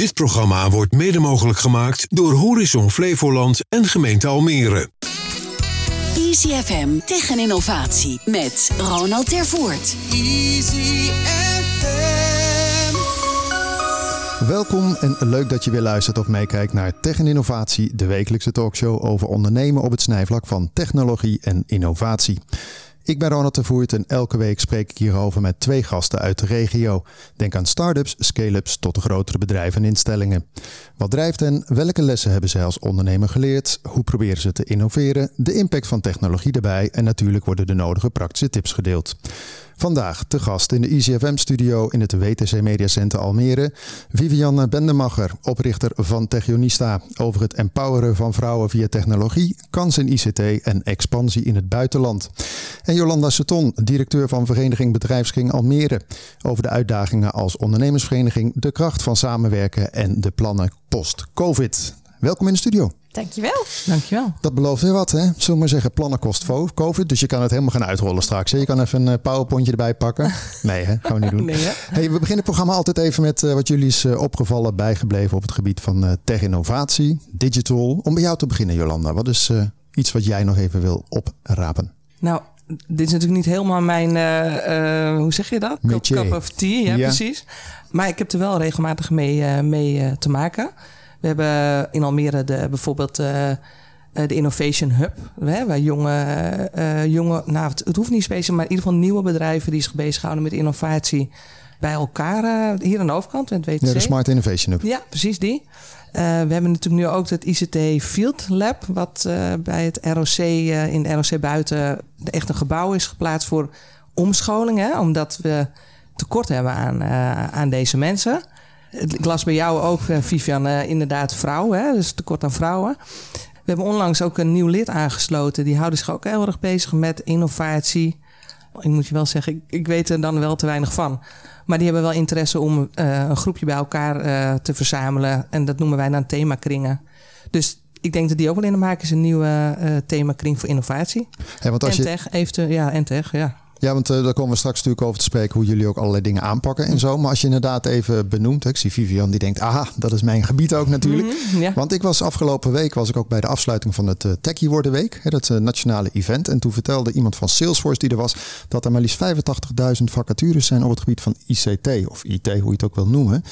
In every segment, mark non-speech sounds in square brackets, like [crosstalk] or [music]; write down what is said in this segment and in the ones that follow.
Dit programma wordt mede mogelijk gemaakt door Horizon Flevoland en gemeente Almere. Easy FM tegen innovatie met Ronald Tervoort. Easy FM. Welkom en leuk dat je weer luistert of meekijkt naar Tech en Innovatie, de wekelijkse talkshow over ondernemen op het snijvlak van technologie en innovatie. Ik ben Ronald de Voert en elke week spreek ik hierover met twee gasten uit de regio. Denk aan start-ups, scale-ups tot de grotere bedrijven en instellingen. Wat drijft hen? Welke lessen hebben zij als ondernemer geleerd? Hoe proberen ze te innoveren? De impact van technologie erbij en natuurlijk worden de nodige praktische tips gedeeld. Vandaag te gast in de ICFM-studio in het WTC Media Center Almere. Vivianne Bendemacher, oprichter van Techionista. Over het empoweren van vrouwen via technologie, kansen in ICT en expansie in het buitenland. En Jolanda Seton, directeur van Vereniging Bedrijfsking Almere. Over de uitdagingen als ondernemersvereniging, de kracht van samenwerken en de plannen post-COVID. Welkom in de studio. Dankjewel. Dankjewel. Dat belooft weer wat, hè? Zullen we maar zeggen, plannen kost COVID. Dus je kan het helemaal gaan uitrollen straks. Hè? Je kan even een eh, powerpointje erbij pakken. [laughs] Nee, hè? Gaan we niet doen. Nee, hè? Hey, we beginnen het programma altijd even met eh, wat jullie is eh, opgevallen, bijgebleven op het gebied van tech-innovatie, digital. Om bij jou te beginnen, Jolanda. Wat is eh, iets wat jij nog even wil oprapen? Nou, dit is natuurlijk niet helemaal mijn, eh, eh, hoe zeg je dat? Cup, of tea, ja, Ja. precies. Maar ik heb er wel regelmatig mee, eh, mee te maken. We hebben in Almere de, bijvoorbeeld eh, eh, de Innovation Hub. Hè, waar jonge, eh, jonge nou, het, het hoeft niet speciaal, maar in ieder geval nieuwe bedrijven die zich bezighouden met innovatie bij elkaar hier aan de overkant, met WTC. Ja, de Smart Innovation Hub. Ja, precies die. We hebben natuurlijk nu ook het ICT Field Lab, wat bij het ROC in de ROC buiten echt een gebouw is geplaatst voor omscholing, hè, omdat we tekort hebben aan, aan deze mensen. Ik las bij jou ook, eh, Vivian, eh, inderdaad vrouwen, hè, dus tekort aan vrouwen. We hebben onlangs ook een nieuw lid aangesloten. Die houden zich ook heel erg bezig met innovatie. Ik moet je wel zeggen, ik, ik weet er dan wel te weinig van. Maar die hebben wel interesse om eh, een groepje bij elkaar te verzamelen. En dat noemen wij dan themakringen. Dus ik denk dat die ook wel in de maak is, een nieuwe themakring voor innovatie. Want als en je, tech, eventueel, ja, en tech, ja. Ja, want eh, daar komen we straks natuurlijk over te spreken hoe jullie ook allerlei dingen aanpakken en zo. Maar als je inderdaad even benoemt, ik zie Vivian die denkt, aha, dat is mijn gebied ook natuurlijk. Mhm, ja. Want ik was afgelopen week was ik ook bij de afsluiting van het uh, Techie Worden Week, hè, dat eh, nationale event. En toen vertelde iemand van Salesforce die er was, dat er maar liefst 85.000 vacatures zijn op het gebied van ICT of IT, hoe je het ook wil noemen.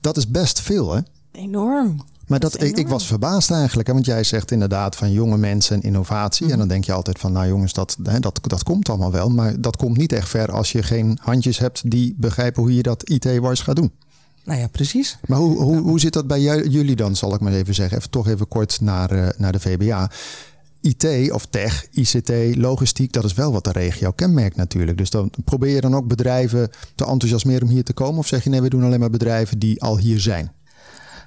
Dat is best veel, hè? Enorm. Maar Dat ik, was verbaasd eigenlijk. Hè? Want jij zegt inderdaad van jonge mensen en innovatie. Mhm. En dan denk je altijd van, nou jongens, dat, hè, dat, dat komt allemaal wel. Maar dat komt niet echt ver als je geen handjes hebt die begrijpen hoe je dat IT-wise gaat doen. Nou ja, precies. Maar hoe, hoe, hoe zit dat bij ju- jullie dan, zal ik maar even zeggen. Even toch even kort naar, eh, naar de VBA. IT of tech, ICT, logistiek, dat is wel wat de regio kenmerkt natuurlijk. Dus dan probeer je dan ook bedrijven te enthousiasmeren om hier te komen? Of zeg je nee, we doen alleen maar bedrijven die al hier zijn?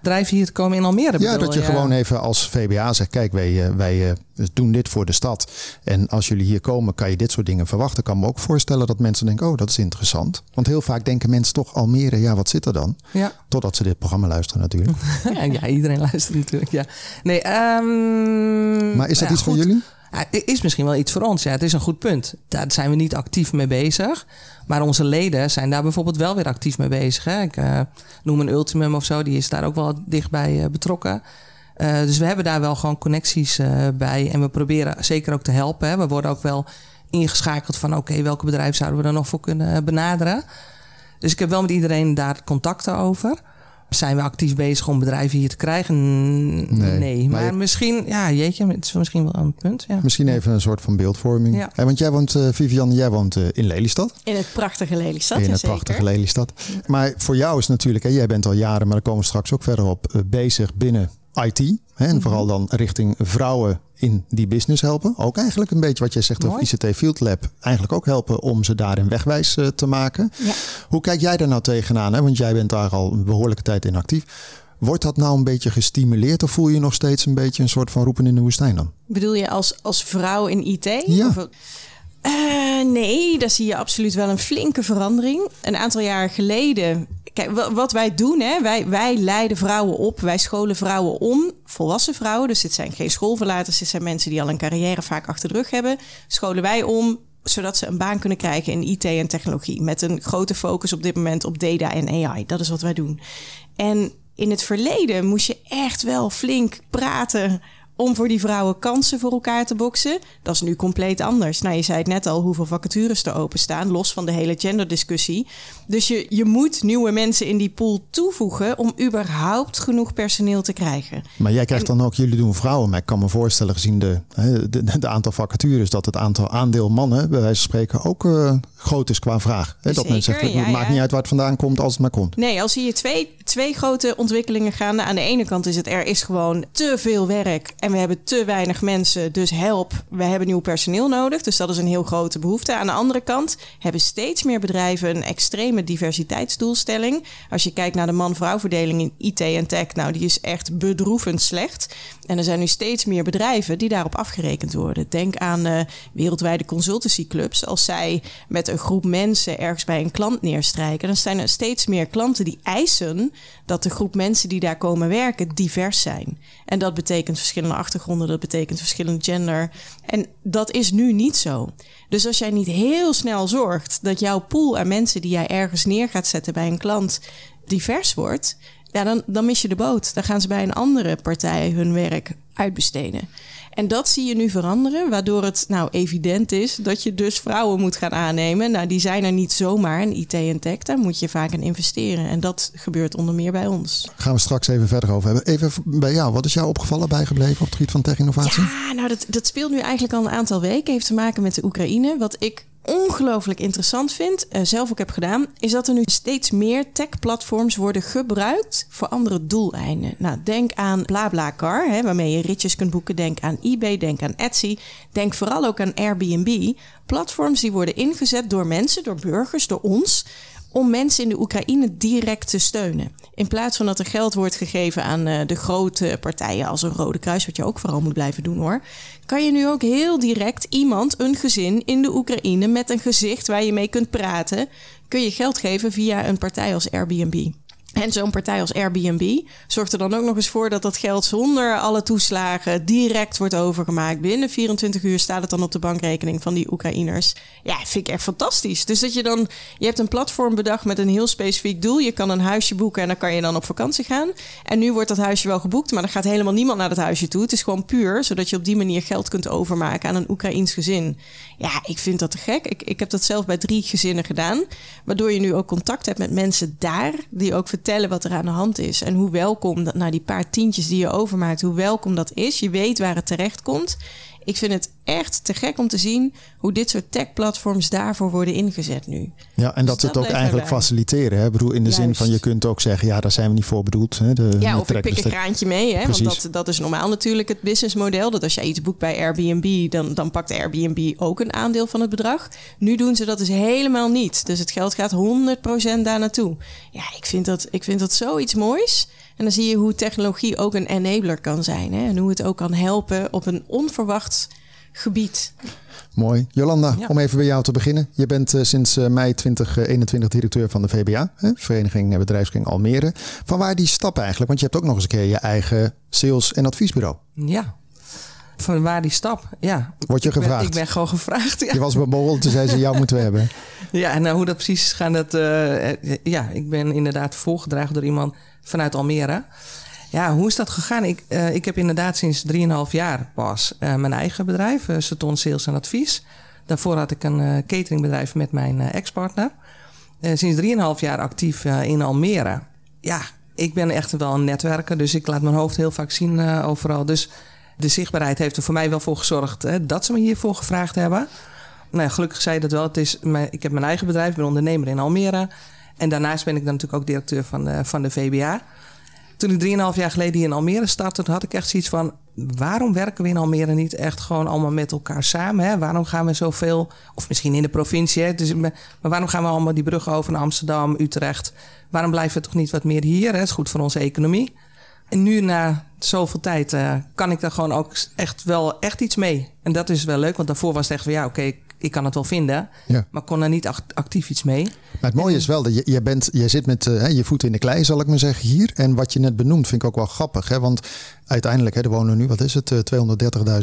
Drijven hier te komen in Almere. Ja, bedoel dat je gewoon even als VBA zegt: kijk, wij, eh, wij eh, doen dit voor de stad. En als jullie hier komen, kan je dit soort dingen verwachten. Ik kan me ook voorstellen dat mensen denken: oh, dat is interessant. Want heel vaak denken mensen toch Almere, ja, wat zit er dan? Ja. Totdat ze dit programma luisteren natuurlijk. [laughs] Ja, iedereen luistert natuurlijk. Ja. Nee, ehm, Maar is dat ja, iets voor jullie? Is misschien wel iets voor ons. Ja, het is een goed punt. Daar zijn we niet actief mee bezig. Maar onze leden zijn daar bijvoorbeeld wel weer actief mee bezig. Hè. Ik eh, noem een Ultimum of zo, die is daar ook wel dichtbij eh, betrokken. Eh, dus we hebben daar wel gewoon connecties bij. En we proberen zeker ook te helpen. We worden ook wel ingeschakeld van... oké, welke bedrijven zouden we er nog voor kunnen benaderen? Dus ik heb wel met iedereen daar contacten over. Zijn we actief bezig om bedrijven hier te krijgen? Nee, Nee, maar maar, je- misschien... Ja, jeetje, het is misschien wel een punt. Ja. Misschien even een soort van beeldvorming. Ja. Want jij woont, eh, Vivian, jij woont eh, in Lelystad. In het prachtige Lelystad, in het prachtige Lelystad. Maar voor jou is natuurlijk, hè, jij bent al jaren, maar daar komen we straks ook verder op, eh, bezig binnen IT. Hè, en vooral dan richting vrouwen in die business helpen. Ook eigenlijk een beetje wat jij zegt over. ICT Field Lab. Eigenlijk ook helpen om ze daarin wegwijs eh, te maken. Ja. Hoe kijk jij daar nou tegenaan? Hè? Want jij bent daar al een behoorlijke tijd in actief. Wordt dat nou een beetje gestimuleerd of voel je nog steeds een beetje een soort van roepen in de woestijn dan? Bedoel je als, als vrouw in IT? Ja. Of- Eh, nee, daar zie je absoluut wel een flinke verandering. Een aantal jaar geleden. Kijk, wa- wat wij doen, hè, wij, wij leiden vrouwen op, wij scholen vrouwen om, volwassen vrouwen. Dus dit zijn geen schoolverlaters, dit zijn mensen die al een carrière vaak achter de rug hebben. Scholen wij om zodat ze een baan kunnen krijgen in IT en technologie. Met een grote focus op dit moment op data en AI. Dat is wat wij doen. En in het verleden moest je echt wel flink praten om voor die vrouwen kansen voor elkaar te boksen. Dat is nu compleet anders. Nou, je zei het net al, hoeveel vacatures er openstaan, los van de hele genderdiscussie. Dus je, je moet nieuwe mensen in die pool toevoegen om überhaupt genoeg personeel te krijgen. Maar jij krijgt dan ook, jullie doen vrouwen, maar ik kan me voorstellen gezien de, de, de aantal vacatures, dat het aantal aandeel mannen, bij wijze van spreken, ook uh, groot is qua vraag. Hè? Dat men zegt, het maakt ja. niet uit waar het vandaan komt als het maar komt. Nee, als zie je twee, twee grote ontwikkelingen gaande. Aan de ene kant is het, er is gewoon te veel werk en we hebben te weinig mensen. Dus help, we hebben nieuw personeel nodig. Dus dat is een heel grote behoefte. Aan de andere kant hebben steeds meer bedrijven een extreme diversiteitsdoelstelling. Als je kijkt naar de man-vrouw verdeling in IT en tech, nou die is echt bedroevend slecht. En er zijn nu steeds meer bedrijven die daarop afgerekend worden. Denk aan uh, wereldwijde consultancyclubs. Als zij met een groep mensen ergens bij een klant neerstrijken, dan zijn er steeds meer klanten die eisen dat de groep mensen die daar komen werken divers zijn. En dat betekent verschillende achtergronden, dat betekent verschillende gender. En dat is nu niet zo. Dus als jij niet heel snel zorgt dat jouw pool aan mensen die jij ergens neer gaat zetten bij een klant divers wordt, ja, dan, dan mis je de boot. Dan gaan ze bij een andere partij hun werk uitbesteden. En dat zie je nu veranderen, waardoor het nou evident is dat je dus vrouwen moet gaan aannemen. Nou, die zijn er niet zomaar in IT en tech, daar moet je vaak in investeren. En dat gebeurt onder meer bij ons. Gaan we straks even verder over hebben. Even bij jou, wat is jou opgevallen bijgebleven op het gebied van tech-innovatie? Ja, nou, dat, dat speelt nu eigenlijk al een aantal weken. Heeft te maken met de Oekraïne. Wat ik ongelooflijk interessant vind, uh, zelf ook heb gedaan, is dat er nu steeds meer tech-platforms worden gebruikt voor andere doeleinden. Nou, denk aan BlaBlaCar, hè, waarmee je ritjes kunt boeken. Denk aan eBay, denk aan Etsy. Denk vooral ook aan Airbnb. Platforms die worden ingezet door mensen, door burgers, door ons om mensen in de Oekraïne direct te steunen. In plaats van dat er geld wordt gegeven aan uh, de grote partijen als een Rode Kruis, wat je ook vooral moet blijven doen hoor, kan je nu ook heel direct iemand, een gezin in de Oekraïne met een gezicht waar je mee kunt praten, kun je geld geven via een partij als Airbnb. En zo'n partij als Airbnb zorgt er dan ook nog eens voor dat dat geld zonder alle toeslagen direct wordt overgemaakt. Binnen 24 uur staat het dan op de bankrekening van die Oekraïners. Ja, vind ik echt fantastisch. Dus dat je dan, je hebt een platform bedacht met een heel specifiek doel. Je kan een huisje boeken en dan kan je dan op vakantie gaan. En nu wordt dat huisje wel geboekt, maar er gaat helemaal niemand naar dat huisje toe. Het is gewoon puur, zodat je op die manier geld kunt overmaken aan een Oekraïns gezin. Ja, ik vind dat te gek. Ik, ik heb dat zelf bij drie gezinnen gedaan. Waardoor je nu ook contact hebt met mensen daar die ook vertellen wat er aan de hand is. En hoe welkom dat, nou die paar tientjes die je overmaakt, hoe welkom dat is. Je weet waar het terecht komt. Ik vind het echt te gek om te zien hoe dit soort tech-platforms daarvoor worden ingezet nu. Ja, en dat ze het ook eigenlijk faciliteren. Hè? Ik bedoel, in de Juist. zin van je kunt ook zeggen, ja, daar zijn we niet voor bedoeld. Hè? De, ja, of ik pik een kraantje mee. Hè? Want dat, dat is normaal natuurlijk het businessmodel. Dat als jij iets boekt bij Airbnb, dan, dan pakt Airbnb ook een aandeel van het bedrag. Nu doen ze dat dus helemaal niet. Dus het geld gaat 100% daar naartoe. Ja, ik vind dat, ik vind dat zoiets moois. En dan zie je hoe technologie ook een enabler kan zijn. Hè? En hoe het ook kan helpen op een onverwacht gebied. Mooi. Jolanda, ja. om even bij jou te beginnen. Je bent uh, sinds uh, mei 2021 directeur van de VBA, hè? Vereniging Bedrijfskring Almere. Van waar die stap eigenlijk? Want je hebt ook nog eens een keer je eigen sales- en adviesbureau. Ja. Van waar die stap? Ja. Word je ik gevraagd? Ben, ik ben gewoon gevraagd. Ja. Je was bij Borrel, toen zei ze, jou moeten we hebben. Ja, en nou, hoe dat precies is gaan, dat... Uh, ja, ik ben inderdaad voorgedragen door iemand vanuit Almere. Ja, hoe is dat gegaan? Ik, uh, ik heb inderdaad sinds 3,5 jaar pas uh, mijn eigen bedrijf, uh, Saton Sales en Advies. Daarvoor had ik een cateringbedrijf met mijn ex-partner. sinds 3,5 jaar actief in Almere. Ja, ik ben echt wel een netwerker, dus ik laat mijn hoofd heel vaak zien overal. Dus de zichtbaarheid heeft er voor mij wel voor gezorgd hè, dat ze me hiervoor gevraagd hebben. Nou, gelukkig zei je dat wel. Het is, ik heb mijn eigen bedrijf, ik ben ondernemer in Almere. En daarnaast ben ik dan natuurlijk ook directeur van de, van de VBA. Toen ik 3,5 jaar geleden hier in Almere startte, had ik echt zoiets van: waarom werken we in Almere niet echt gewoon allemaal met elkaar samen? Hè? Waarom gaan we zoveel, of misschien in de provincie, hè? Dus, maar waarom gaan we allemaal die bruggen over naar Amsterdam, Utrecht? Waarom blijven we toch niet wat meer hier? Het is goed voor onze economie. En nu na zoveel tijd uh, kan ik daar gewoon ook echt wel echt iets mee. En dat is wel leuk, want daarvoor was het echt van ja, oké, okay, ik kan het wel vinden, ja. maar kon er niet actief iets mee. Maar het mooie is wel dat je, je, bent, je zit met uh, je voeten in de klei, zal ik maar zeggen, hier. En wat je net benoemt vind ik ook wel grappig. Hè? Want uiteindelijk, hè, er wonen nu, wat is het, uh,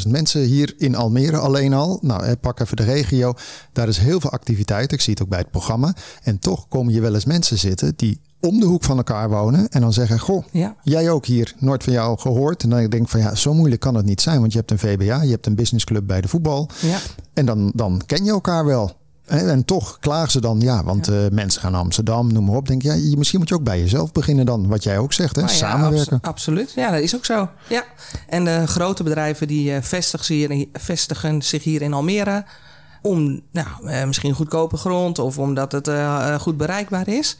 230.000 mensen hier in Almere alleen al. Nou, hè, pak even de regio. Daar is heel veel activiteit. Ik zie het ook bij het programma. En toch komen hier wel eens mensen zitten die om de hoek van elkaar wonen en dan zeggen: Goh, Ja. jij ook hier, nooit van jou gehoord. En dan denk ik van ja, zo moeilijk kan het niet zijn, want je hebt een VBA, je hebt een businessclub bij de voetbal. Ja. En dan, dan ken je elkaar wel. En, en toch klagen ze dan, ja, want eh, mensen gaan naar Amsterdam, noem maar op. Denk je, ja, je- misschien moet je ook bij jezelf beginnen dan, wat jij ook zegt, hè? Nou ja, samenwerken. abso- absoluut. Ja, dat is ook zo. Ja. En de grote bedrijven die eh, vestigen, zich hier, vestigen zich hier in Almere om nou, eh, misschien goedkope grond of omdat het eh, eh, goed bereikbaar is.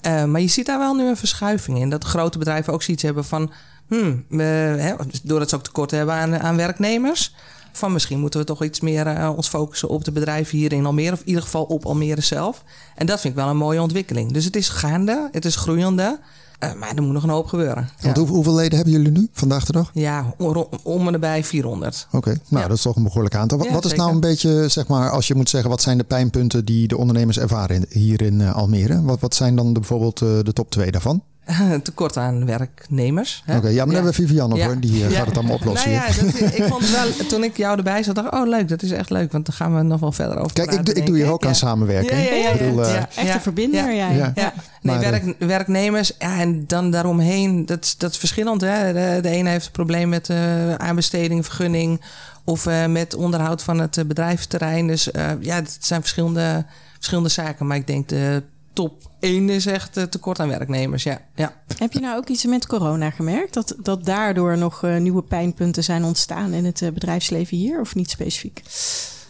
Eh, maar je ziet daar wel nu een verschuiving in. Dat grote bedrijven ook zoiets hebben van... Hmm, we, doordat ze ook tekort hebben aan, aan werknemers... van misschien moeten we toch iets meer eh, ons focussen op de bedrijven hier in Almere... of in ieder geval op Almere zelf. En dat vind ik wel een mooie ontwikkeling. Dus het is gaande, het is groeiende... eh, maar er moet nog een hoop gebeuren. Want ja. hoe- hoeveel leden hebben jullie nu vandaag de dag? Ja, om, om en nabij 400. Oké, nou Ja. dat is toch een behoorlijk aantal. Wat, Ja, wat is nou een beetje, zeg maar, als je moet zeggen, wat zijn de pijnpunten die de ondernemers ervaren hier in eh, Almere? Wat, wat zijn dan de, bijvoorbeeld eh, de top twee daarvan? [laughs] Tekort aan werknemers. hè? Oké, ja, maar dan hebben we Vivian op Ja. hoor, die eh, Ja. gaat het allemaal oplossen. Nou ja, hier. dat, ik [laughs] vond het wel, toen ik jou erbij zat, dacht ik, oh leuk, dat is echt leuk. Want dan gaan we nog wel verder over Kijk, ik, praten, ik doe hier ook Ja. aan samenwerken. Ja, ja, ja, bedoel, ja. eh, Ja. Echte verbinder, ja. jij. Ja. Ja. Nee, Maar, werk, werknemers ja, en dan daaromheen, dat, is- dat is verschillend. Hè? De, de ene heeft een probleem met eh, aanbesteding, vergunning of eh, met onderhoud van het bedrijfsterrein. Dus eh, ja, het zijn verschillende, verschillende zaken. Maar ik denk de top 1 is echt eh, tekort aan werknemers. Ja, ja. Heb je nou ook iets met corona gemerkt? Dat, dat daardoor nog eh, nieuwe pijnpunten zijn ontstaan in het eh, bedrijfsleven hier? Of niet specifiek?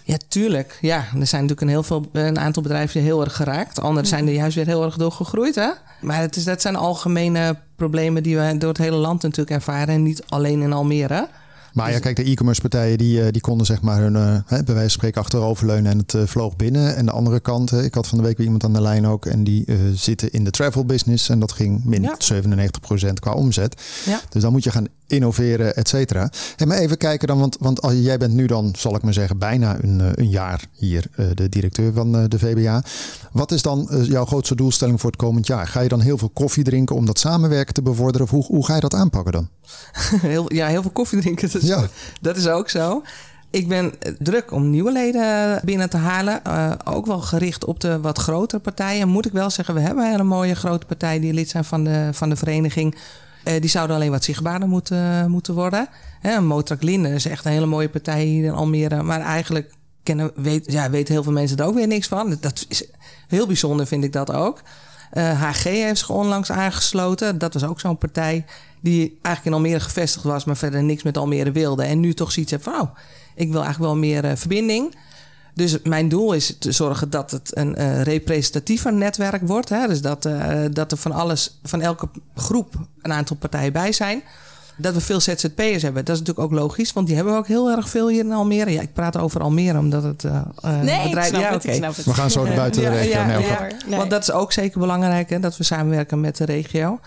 Ja, tuurlijk. Ja, er zijn natuurlijk een, heel veel, een aantal bedrijven heel erg geraakt. Anderen zijn er juist weer heel erg door gegroeid. Hè? Maar het is, dat zijn algemene problemen die we door het hele land natuurlijk ervaren. En niet alleen in Almere. Maar ja, kijk, de e-commerce partijen die, eh, die konden zeg maar hun, eh, hè, bij wijze van spreken achteroverleunen en het eh, vloog binnen. En de andere kant, ik had van de week weer iemand aan de lijn ook en die zitten in de travel business en dat ging min Ja. 97% qua omzet. Ja. Dus dan moet je gaan innoveren, et cetera. En maar even kijken dan, want, want als jij bent nu dan, zal ik maar zeggen, bijna een, eh, een jaar hier eh, de directeur van eh, de VBA. Wat is dan jouw grootste doelstelling voor het komend jaar? Ga je dan heel veel koffie drinken om dat samenwerken te bevorderen? Of hoe, hoe ga je dat aanpakken dan? [laughs] Heel, ja, heel veel koffie drinken. Dat is, Ja. dat is ook zo. Ik ben druk om nieuwe leden binnen te halen. Ook wel gericht op de wat grotere partijen. Moet ik wel zeggen, we hebben een hele mooie grote partijen die lid zijn van de, van de vereniging. Eh, die zouden alleen wat zichtbaarder moeten, moeten worden. Hè, Motrak Linden is echt een hele mooie partij hier in Almere. Maar eigenlijk kennen, weet, ja, weten heel veel mensen er ook weer niks van. Dat is heel bijzonder, vind ik dat ook. Eh, HG heeft zich onlangs aangesloten. Dat was ook zo'n partij die eigenlijk in Almere gevestigd was, maar verder niks met Almere wilde. En nu toch zoiets heeft van, oh, ik wil eigenlijk wel meer eh, verbinding. Dus mijn doel is te zorgen dat het een eh, representatiever netwerk wordt. Hè? Dus dat, eh, dat er van alles, van elke groep een aantal partijen bij zijn. Dat we veel ZZP'ers hebben, dat is natuurlijk ook logisch, want die hebben we ook heel erg veel hier in Almere. Ja, ik praat over Almere omdat het eh eh, Nee, ik bedrijf. snap ja, het, ik oké. snap het. We gaan zo naar buiten de regio. ja, Nee, oké. ja. Nee. Want dat is ook zeker belangrijk, hè, dat we samenwerken met de regio.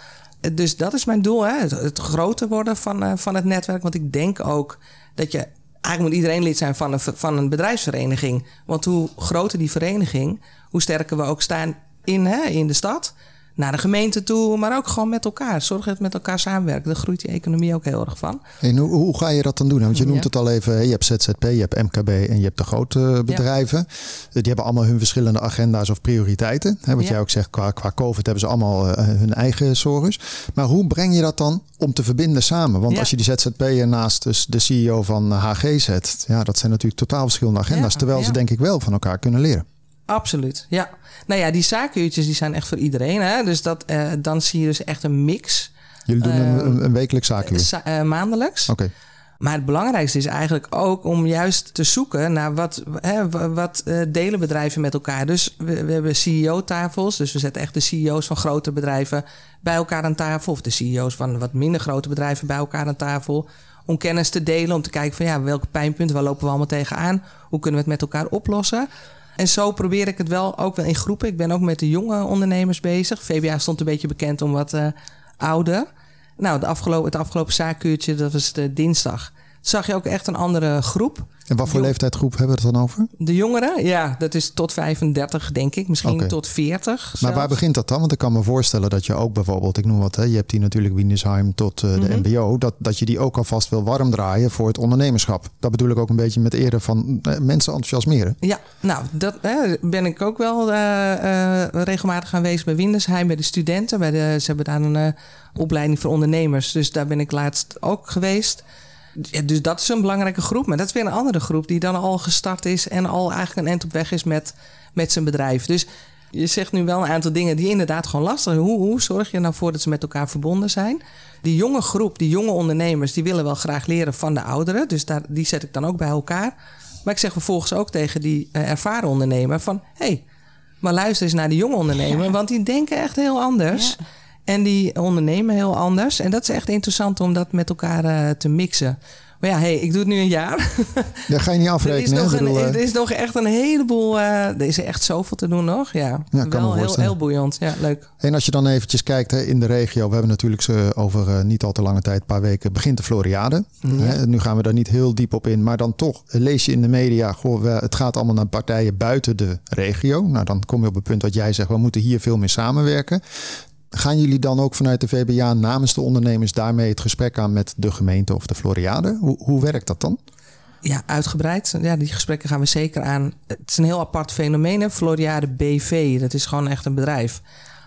Dus dat is mijn doel, hè, het, het groter worden van, van het netwerk. Want ik denk ook dat je... Eigenlijk moet iedereen lid zijn van een, van een bedrijfsvereniging. Want hoe groter die vereniging, hoe sterker we ook staan in, hè, in de stad. Naar de gemeente toe, maar ook gewoon met elkaar. Zorg dat we met elkaar samenwerken. Daar groeit die economie ook heel erg van. En hoe, hoe ga je dat dan doen? Want je noemt Ja. het al even, je hebt ZZP, je hebt MKB en je hebt de grote bedrijven. Eh, Die hebben allemaal hun verschillende agenda's of prioriteiten. Hè, wat Ja. jij ook zegt, qua, qua COVID hebben ze allemaal eh, hun eigen zorgers. Maar hoe breng je dat dan om te verbinden samen? Want als je die ZZP'er naast dus de CEO van HG zet, ja, dat zijn natuurlijk totaal verschillende agenda's. Terwijl ze denk ik wel van elkaar kunnen leren. Absoluut, ja. Nou ja, die zaakuurtjes die zijn echt voor iedereen. Hè? Dus dat, eh, dan zie je dus echt een mix. Jullie doen een, een, een wekelijks zaakuur. Za- eh, maandelijks. Oké. Maar het belangrijkste is eigenlijk ook om juist te zoeken naar wat, hè, wa- wat eh, delen bedrijven met elkaar. Dus we, we hebben CEO-tafels. Dus we zetten echt de CEO's van grote bedrijven bij elkaar aan tafel. Of de CEO's van wat minder grote bedrijven bij elkaar aan tafel. Om kennis te delen, om te kijken van ja, welke pijnpunten, waar lopen we allemaal tegenaan? Hoe kunnen we het met elkaar oplossen? En zo probeer ik het wel ook wel in groepen. Ik ben ook met de jonge ondernemers bezig. VBA stond een beetje bekend om wat eh, ouder. Nou, afgelopen, het afgelopen zaakuurtje, dat was de dinsdag. Zag je ook echt een andere groep. En wat voor leeftijdsgroep hebben we het dan over? De jongeren, ja, dat is tot 35, denk ik. Misschien tot 40. Maar waar begint dat dan? Want ik kan me voorstellen dat je ook bijvoorbeeld, ik noem wat, hè, je hebt hier natuurlijk Windesheim tot eh, de Mhm. MBO, dat, dat je die ook alvast wil warm draaien voor het ondernemerschap. Dat bedoel ik ook een beetje met ere van eh, mensen enthousiasmeren. Ja, nou, dat hè, ben ik ook wel eh, regelmatig aanwezig bij Windersheim, bij de studenten. Bij de, ze hebben daar een opleiding voor ondernemers. Dus daar ben ik laatst ook geweest. Dus dat is een belangrijke groep. Maar dat is weer een andere groep die dan al gestart is en al eigenlijk een eind op weg is met, met zijn bedrijf. Dus je zegt nu wel een aantal dingen die inderdaad gewoon lastig zijn. Hoe, hoe zorg je nou voor dat ze met elkaar verbonden zijn? Die jonge groep, die jonge ondernemers, die willen wel graag leren van de ouderen. Dus daar, die zet ik dan ook bij elkaar. Maar ik zeg vervolgens ook tegen die eh, ervaren ondernemer van... hey, maar luister eens naar die jonge ondernemer, want die denken echt heel anders. En die ondernemen heel anders. En dat is echt interessant om dat met elkaar eh, te mixen. Maar ja, hey, ik doe het nu een jaar. [laughs] Daar ga je niet er, is afrekenen. hè? nog een, bedoel, eh, er is nog echt een heleboel... eh, er is echt zoveel te doen nog. Ja, wel heel, heel boeiend. Ja, leuk. En als je dan eventjes kijkt hè, in de regio, we hebben natuurlijk eh, over eh, niet al te lange tijd, een paar weken, begint de Floriade. Hè, nu gaan we daar niet heel diep op in, maar dan toch eh, lees je in de media, goh, het gaat allemaal naar partijen buiten de regio. Nou, dan kom je op het punt wat jij zegt, we moeten hier veel meer samenwerken. Gaan jullie dan ook vanuit de VBA namens de ondernemers daarmee het gesprek aan met de gemeente of de Floriade? Hoe, hoe werkt dat dan? Ja, uitgebreid. Ja, die gesprekken gaan we zeker aan. Het is een heel apart fenomeen. Floriade BV, dat is gewoon echt een bedrijf.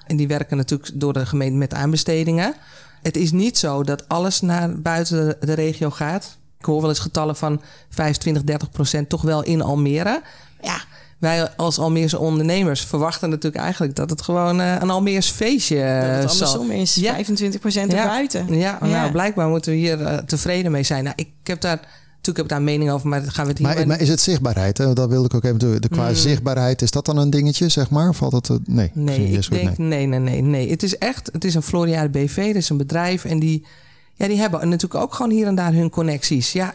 En die werken natuurlijk door de gemeente met aanbestedingen. Het is niet zo dat alles naar buiten de, de regio gaat. Ik hoor wel eens getallen van 25, 30 procent toch wel in Almere. Ja, wij als Almeerse ondernemers verwachten natuurlijk eigenlijk dat het gewoon eh, een Almeers feestje eh, Dat het zal. andersom is. Ja. 25% erbuiten. Ja, nou blijkbaar moeten we hier eh, tevreden mee zijn. Nou, ik heb daar natuurlijk heb ik daar een mening over, maar daar gaan we het hier Maar, maar is het zichtbaarheid? Hè? Dat wilde ik ook even doen. De, qua Mm. zichtbaarheid, is dat dan een dingetje, zeg maar? Of valt dat... nee, Nee, ik is goed, denk nee. nee, nee, nee. Het is echt, het is een Floriade BV, dat is een bedrijf en die, ja, die hebben natuurlijk ook gewoon hier en daar hun connecties. Ja,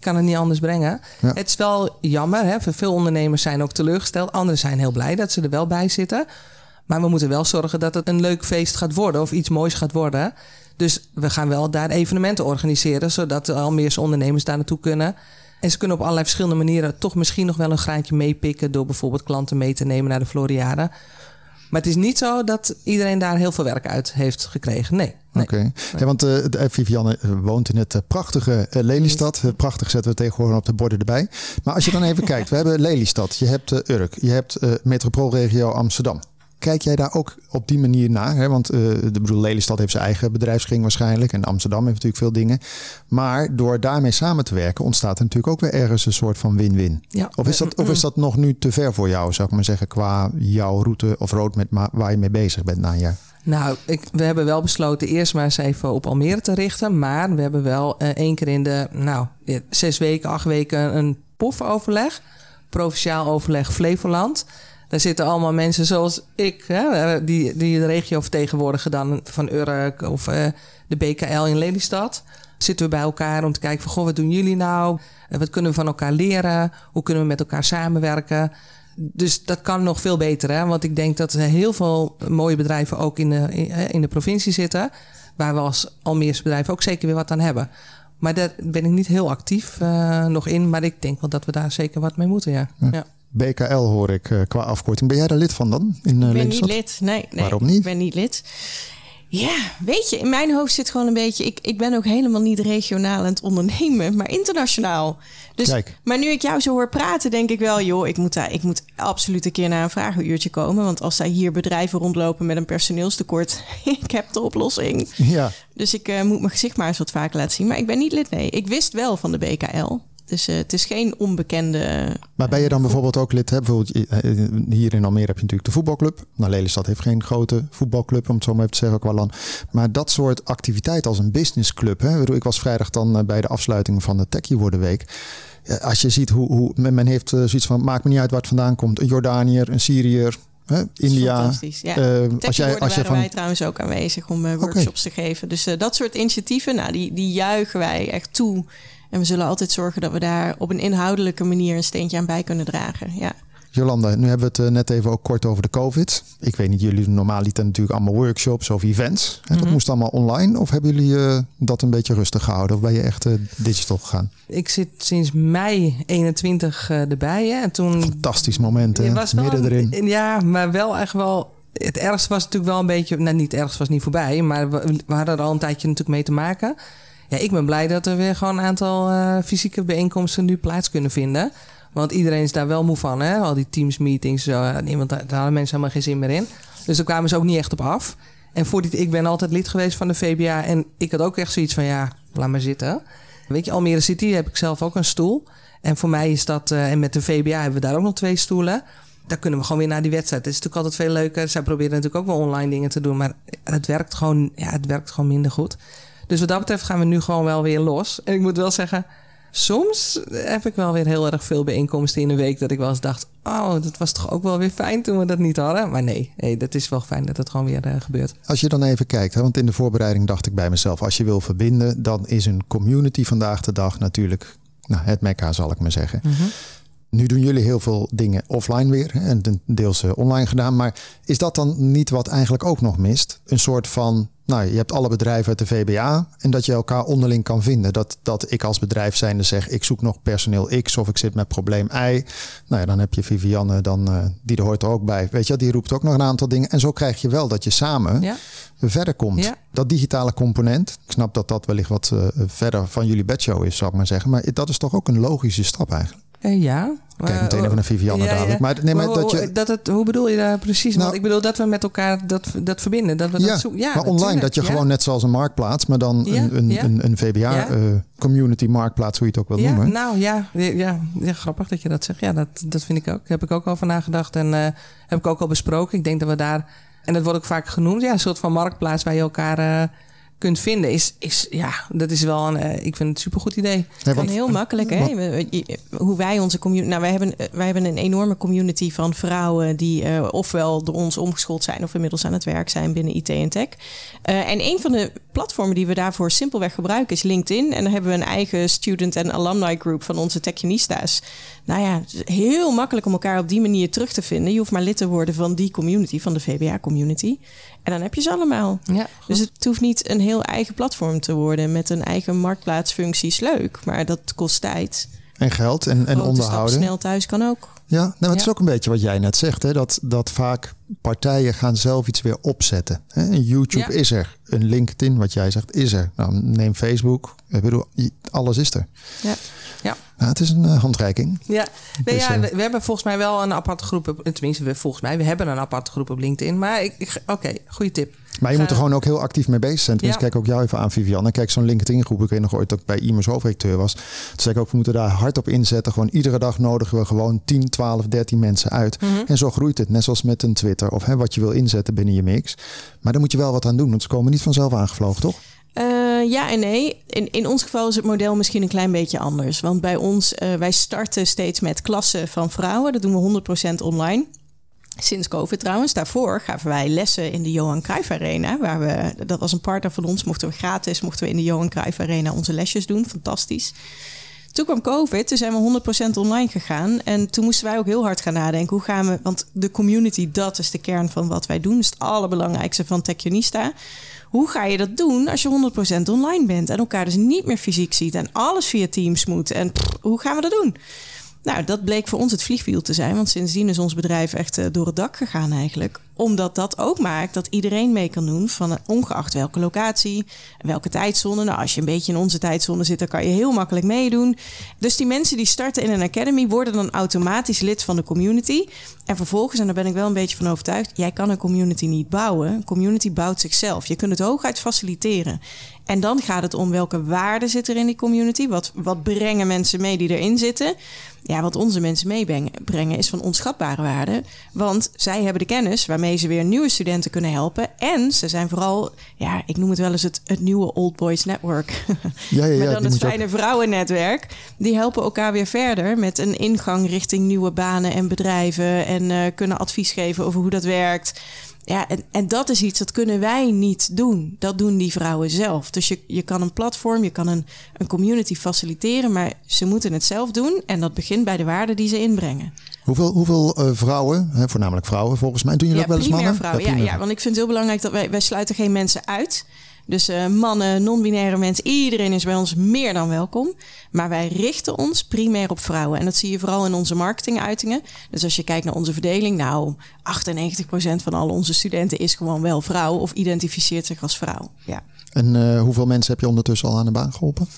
kan het niet anders brengen. Ja. Het is wel jammer, hè? veel ondernemers zijn ook teleurgesteld. Anderen zijn heel blij dat ze er wel bij zitten. Maar we moeten wel zorgen dat het een leuk feest gaat worden of iets moois gaat worden. Dus we gaan wel daar evenementen organiseren, zodat de Almeerse ondernemers daar naartoe kunnen. En ze kunnen op allerlei verschillende manieren toch misschien nog wel een graantje meepikken door bijvoorbeeld klanten mee te nemen naar de Floriade. Maar het is niet zo dat iedereen daar heel veel werk uit heeft gekregen. Nee. nee. Oké, ja, want eh, de- eh, Vivianne eh, woont in het eh, prachtige eh, Lelystad. Eh, prachtig zetten we tegenwoordig op de borden erbij. Maar als je dan even [laughs] kijkt, we hebben Lelystad, je hebt eh, Urk, je hebt eh, metropoolregio Amsterdam. Kijk jij daar ook op die manier naar? Hè? Want eh, de bedoel, Lelystad heeft zijn eigen bedrijfskring waarschijnlijk. En Amsterdam heeft natuurlijk veel dingen. Maar door daarmee samen te werken ontstaat er natuurlijk ook weer ergens een soort van win-win. Ja. Of is, dat, of is dat nog nu te ver voor jou, zou ik maar zeggen, qua jouw route of roadmap waar je mee bezig bent na een jaar? Nou, ik, we hebben wel besloten eerst maar eens even op Almere te richten. Maar we hebben wel eh, één keer in de nou, zes weken, acht weken een POF-overleg. Provinciaal overleg Flevoland. Daar zitten allemaal mensen zoals ik, hè, die, die de regio vertegenwoordigen dan van Urk of eh, de BKL in Lelystad. Zitten we bij elkaar om te kijken van, goh, wat doen jullie nou? Eh, Wat kunnen we van elkaar leren? Hoe kunnen we met elkaar samenwerken? Dus dat kan nog veel beter. Hè? Want ik denk dat er heel veel mooie bedrijven ook in de, in, in de provincie zitten. Waar we als Almeerse bedrijven ook zeker weer wat aan hebben. Maar daar ben ik niet heel actief eh, nog in. Maar ik denk wel dat we daar zeker wat mee moeten. Ja. Ja. BKL hoor ik eh, qua afkorting. Ben jij daar lid van dan? In, eh, Ik ben niet lid. Nee, nee, Waarom niet? Ik ben niet lid. Ja, weet je, in mijn hoofd zit gewoon een beetje... Ik, ik ben ook helemaal niet regionaal aan het ondernemen, maar internationaal. Dus, Kijk. Maar nu ik jou zo hoor praten, denk ik wel... joh, ik moet, daar, ik moet absoluut een keer naar een vragenuurtje komen. Want als daar hier bedrijven rondlopen met een personeelstekort... [laughs] ik heb de oplossing. Ja, Dus ik eh, moet mijn gezicht maar eens wat vaker laten zien. Maar ik ben niet lid, nee. Ik wist wel van de BKL. Dus eh, het is geen onbekende... maar ben je dan bijvoorbeeld ook lid? Hè? Bijvoorbeeld, eh, eh, hier in Almere heb je natuurlijk de voetbalclub. Nou, Lelystad heeft geen grote voetbalclub, om het zo maar even te zeggen, qua land. Maar dat soort activiteit als een businessclub. Hè? Ik was vrijdag dan eh, bij de afsluiting van de Techie Worden Week. Als je ziet hoe, hoe men men heeft eh, zoiets van, maakt me niet uit waar het vandaan komt. Een Jordaniër, een Syriër, hè? India. Fantastisch, ja. Eh, als jij, als je waren van, wij trouwens ook aanwezig om eh, workshops te geven. Dus eh, dat soort initiatieven, nou, die, die juichen wij echt toe. En we zullen altijd zorgen dat we daar op een inhoudelijke manier een steentje aan bij kunnen dragen. Ja. Jolanda, nu hebben we het eh, net even ook kort over de COVID. Ik weet niet, jullie doen normaal lieten natuurlijk allemaal workshops of events. En dat Mhm. moest allemaal online. Of hebben jullie eh, dat een beetje rustig gehouden? Of ben je echt eh, digital gegaan? Ik zit sinds mei 21 eh, erbij. Hè. En toen Fantastisch moment, hè? Het was midden een- erin. Ja, maar wel echt wel. Het ergste was natuurlijk wel een beetje. Nou, niet het ergste was niet voorbij. Maar we, we hadden er al een tijdje natuurlijk mee te maken. Ja, ik ben blij dat er weer gewoon een aantal eh, fysieke bijeenkomsten nu plaats kunnen vinden. Want iedereen is daar wel moe van, hè? Al die teams meetings. Zo, niemand, daar hadden mensen helemaal geen zin meer in. Dus daar kwamen ze ook niet echt op af. En voor dit, ik ben altijd lid geweest van de VBA. En ik had ook echt zoiets van, ja, laat maar zitten. Weet je, Almere City heb ik zelf ook een stoel. En voor mij is dat, eh, en met de VBA hebben we daar ook nog twee stoelen. Daar kunnen we gewoon weer naar die wedstrijd. Het is natuurlijk altijd veel leuker. Zij proberen natuurlijk ook wel online dingen te doen. Maar het werkt gewoon, ja, het werkt gewoon minder goed. Dus wat dat betreft gaan we nu gewoon wel weer los. En ik moet wel zeggen, soms heb ik wel weer heel erg veel bijeenkomsten in een week. Dat ik wel eens dacht, oh, dat was toch ook wel weer fijn toen we dat niet hadden. Maar nee, nee dat is wel fijn dat het gewoon weer eh, gebeurt. Als je dan even kijkt, hè, want in de voorbereiding dacht ik bij mezelf... als je wil verbinden, dan is een community vandaag de dag natuurlijk... Nou, het mekka zal ik maar zeggen. Nu doen jullie heel veel dingen offline weer en deels eh, online gedaan. Maar is dat dan niet wat eigenlijk ook nog mist? Een soort van, nou je hebt alle bedrijven uit de VBA en dat je elkaar onderling kan vinden. Dat, dat ik als bedrijf zijnde zeg, ik zoek nog personeel X of ik zit met probleem Y. Nou ja, dan heb je Vivianne, dan, eh, die er hoort er ook bij. Weet je, die roept ook nog een aantal dingen. En zo krijg je wel dat je samen Ja. verder komt. Ja. Dat digitale component, ik snap dat dat wellicht wat eh, verder van jullie bedshow is, zou ik maar zeggen. Maar dat is toch ook een logische stap eigenlijk. Eh, ja. Kijk meteen even naar Vivianne ja, dadelijk. Maar, nee, maar hoe, dat je, dat het, hoe bedoel je daar precies? Nou- Want ik bedoel dat we met elkaar dat, dat verbinden. Dat we ja, dat zoeken. Ja, maar online natuurlijk, dat je gewoon net zoals een marktplaats, maar dan een, een, een, een VBA eh, community marktplaats, hoe je het ook wil ja, noemen. Nou ja, ja, grappig dat je dat zegt. Ja, dat, dat vind ik ook. Daar heb ik ook over nagedacht en eh, heb ik ook al besproken. Ik denk dat we daar, en dat wordt ook vaak genoemd, ja, een soort van marktplaats waar je elkaar eh, kunt vinden. Is, is, ja, dat is wel een, eh, ik vind het een supergoed idee. Kan want- heel makkelijk, hè? Hoe wij onze community. Nou, wij hebben, wij hebben een enorme community van vrouwen die eh, ofwel door ons omgeschoold zijn of inmiddels aan het werk zijn binnen IT en tech. Eh, en een van de platformen die we daarvoor simpelweg gebruiken is LinkedIn. En dan hebben we een eigen student en alumni group van onze technionista's. Nou ja, het is heel makkelijk om elkaar op die manier terug te vinden. Je hoeft maar lid te worden van die community, van de VBA-community. En dan heb je ze allemaal. Ja, Dus het hoeft niet een heel eigen platform te worden met een eigen marktplaatsfunctie. Is leuk, maar dat kost tijd. en geld en, en onderhouden. snel thuis kan ook. Ja, nou, maar het is ook een beetje wat jij net zegt. Hè? Dat, dat vaak partijen gaan zelf iets weer opzetten. Hè? Een YouTube Ja. is er. Een LinkedIn, wat jij zegt, is er. Nou, neem Facebook. Ik bedoel, alles is er. Ja. Ja. Nou, het is een eh, handreiking. Ja, nee, Dus, ja eh, we, we hebben volgens mij wel een aparte groep. Op, tenminste, we, volgens mij, we hebben een aparte groep op LinkedIn. Maar ik, ik- oké, goede tip. Maar je moet er gewoon ook heel actief mee bezig zijn. Tenminste, Ja. kijk ook jou even aan, Vivianne. Kijk, zo'n LinkedIn-groep. Ik weet nog ooit dat ik bij IMERS hoofdredacteur was. Toen zei ik ook, we moeten daar hard op inzetten. Gewoon iedere dag nodigen we gewoon 10, 12, 13 mensen uit. Mhm. En zo groeit het. Net zoals met een Twitter of hè, wat je wil inzetten binnen je mix. Maar daar moet je wel wat aan doen. Want ze komen niet vanzelf aangevlogen, toch? Eh, ja en nee. In, in ons geval is het model misschien een klein beetje anders. Want bij ons, eh, wij starten steeds met klassen van vrouwen. Dat doen we 100% online. Sinds COVID trouwens. Daarvoor gaven wij lessen in de Johan Cruijff Arena. Waar we, dat was een partner van ons. Mochten we gratis, mochten we in de Johan Cruijff Arena onze lesjes doen. Fantastisch. Toen kwam COVID, toen zijn we 100% online gegaan. En toen moesten wij ook heel hard gaan nadenken. Hoe gaan we, want de community, dat is de kern van wat wij doen. Dat is het allerbelangrijkste van Techionista. Hoe ga je dat doen als je 100% online bent en elkaar dus niet meer fysiek ziet en alles via Teams moet? En hoe gaan we dat doen? Nou, dat bleek voor ons het vliegwiel te zijn, want sindsdien is ons bedrijf echt eh, door het dak gegaan eigenlijk. Omdat dat ook maakt dat iedereen mee kan doen, van eh, ongeacht welke locatie, welke tijdzone. Nou, als je een beetje in onze tijdzone zit, dan kan je heel makkelijk meedoen. Dus die mensen die starten in een academy worden dan automatisch lid van de community. En vervolgens, en daar ben ik wel een beetje van overtuigd, jij kan een community niet bouwen. Een community bouwt zichzelf. Je kunt het hooguit faciliteren. En dan gaat het om welke waarden zit er in die community. Wat, wat brengen mensen mee die erin zitten? Ja, wat onze mensen meebrengen brengen is van onschatbare waarde. Want zij hebben de kennis waarmee ze weer nieuwe studenten kunnen helpen. En ze zijn vooral, ja, ik noem het wel eens het, het nieuwe Old Boys Network. [laughs] Ja, ja, ja. maar dan het ook- fijne vrouwennetwerk. Die helpen elkaar weer verder met een ingang richting nieuwe banen en bedrijven. En eh, kunnen advies geven over hoe dat werkt. Ja, en, en dat is iets dat kunnen wij niet doen. Dat doen die vrouwen zelf. Dus je, je kan een platform, je kan een, een community faciliteren, maar ze moeten het zelf doen. En dat begint bij de waarden die ze inbrengen. Hoeveel, hoeveel uh, vrouwen, hè, voornamelijk vrouwen volgens mij, doen jullie ja, ook wel eens mannen? Vrouwen, ja, ja, want ik vind het heel belangrijk dat wij, wij sluiten geen mensen uit. Dus uh, mannen, non-binaire mensen, iedereen is bij ons meer dan welkom. Maar wij richten ons primair op vrouwen. En dat zie je vooral in onze marketinguitingen. Dus als je kijkt naar onze verdeling, nou, 98% van al onze studenten is gewoon wel vrouw of identificeert zich als vrouw. Ja. En uh, hoeveel mensen heb je ondertussen al aan de baan geholpen?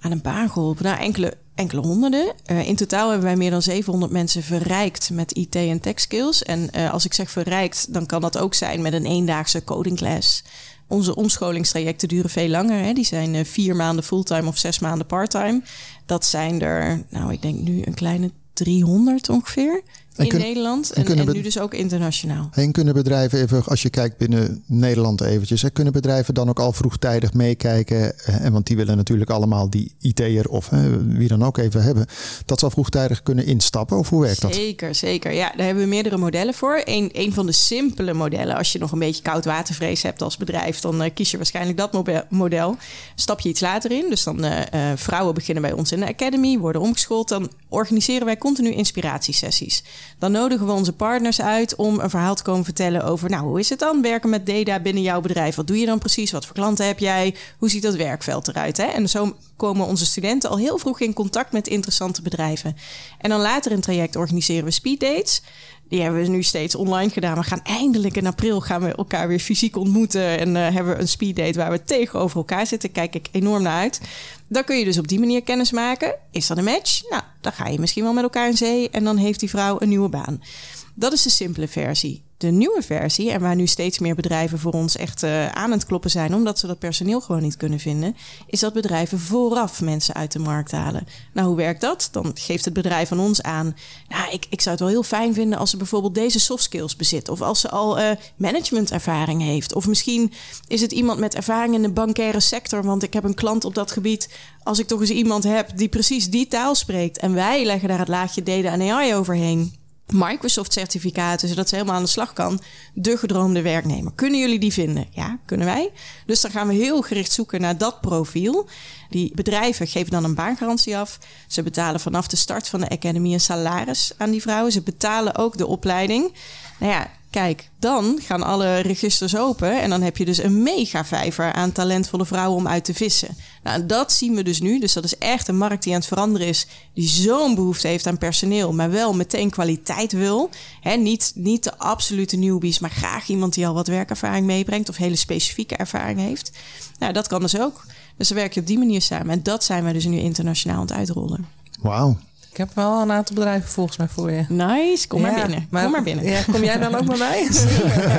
Aan een baan geholpen? Nou, enkele, enkele honderden. Uh, in totaal hebben wij meer dan 700 mensen verrijkt met IT en tech skills. En uh, als ik zeg verrijkt, dan kan dat ook zijn met een eendaagse codingclass. Onze omscholingstrajecten duren veel langer. Hè. Die zijn uh, vier maanden fulltime of zes maanden parttime. Dat zijn er, nou, ik denk nu een kleine 300 ongeveer in kun, Nederland en, en, en nu dus ook internationaal. En kunnen bedrijven even, als je kijkt binnen Nederland eventjes, hè, kunnen bedrijven dan ook al vroegtijdig meekijken? En want die willen natuurlijk allemaal die IT'er of hè, wie dan ook even hebben. Dat zal vroegtijdig kunnen instappen of hoe werkt dat? Zeker, zeker. Ja, daar hebben we meerdere modellen voor. Een, een van de simpele modellen, als je nog een beetje koudwatervrees hebt als bedrijf, dan uh, kies je waarschijnlijk dat model. Stap je iets later in. Dus dan uh, uh, vrouwen beginnen bij ons in de academy, worden omgeschoold. Dan organiseren wij continu inspiratiesessies. Dan nodigen we onze partners uit om een verhaal te komen vertellen over, nou, hoe is het dan werken met data binnen jouw bedrijf? Wat doe je dan precies? Wat voor klanten heb jij? Hoe ziet dat werkveld eruit? Hè? En zo komen onze studenten al heel vroeg in contact met interessante bedrijven. En dan later in het traject organiseren we speeddates. Die hebben we nu steeds online gedaan. We gaan eindelijk in april gaan we elkaar weer fysiek ontmoeten. En uh, hebben we een speeddate waar we tegenover elkaar zitten. Kijk ik enorm naar uit. Dan kun je dus op die manier kennis maken. Is dat een match? Nou, dan ga je misschien wel met elkaar in zee. En dan heeft die vrouw een nieuwe baan. Dat is de simpele versie de nieuwe versie, en waar nu steeds meer bedrijven voor ons echt uh, aan het kloppen zijn, omdat ze dat personeel gewoon niet kunnen vinden, is dat bedrijven vooraf mensen uit de markt halen. Nou, hoe werkt dat? Dan geeft het bedrijf aan ons aan. Nou, ik, ik zou het wel heel fijn vinden als ze bijvoorbeeld deze soft skills bezit, of als ze al uh, managementervaring heeft, of misschien is het iemand met ervaring in de bankaire sector, want ik heb een klant op dat gebied. Als ik toch eens iemand heb die precies die taal spreekt en wij leggen daar het laagje data en AI overheen Microsoft-certificaten, zodat ze helemaal aan de slag kan. De gedroomde werknemer. Kunnen jullie die vinden? Ja, kunnen wij. Dus dan gaan we heel gericht zoeken naar dat profiel. Die bedrijven geven dan een baangarantie af. Ze betalen vanaf de start van de academy een salaris aan die vrouwen. Ze betalen ook de opleiding. Nou ja, Kijk, dan gaan alle registers open en dan heb je dus een mega vijver aan talentvolle vrouwen om uit te vissen. Nou, dat zien we dus nu. Dus dat is echt een markt die aan het veranderen is, die zo'n behoefte heeft aan personeel, maar wel meteen kwaliteit wil. He, niet, niet de absolute newbies, maar graag iemand die al wat werkervaring meebrengt of hele specifieke ervaring heeft. Nou, dat kan dus ook. Dus dan werk je op die manier samen. En dat zijn we dus nu internationaal aan het uitrollen. Wauw. Ik heb wel een aantal bedrijven volgens mij voor je. Nice, kom maar binnen. kom maar binnen. Ja, kom jij dan ook bij [laughs] [laughs] mij?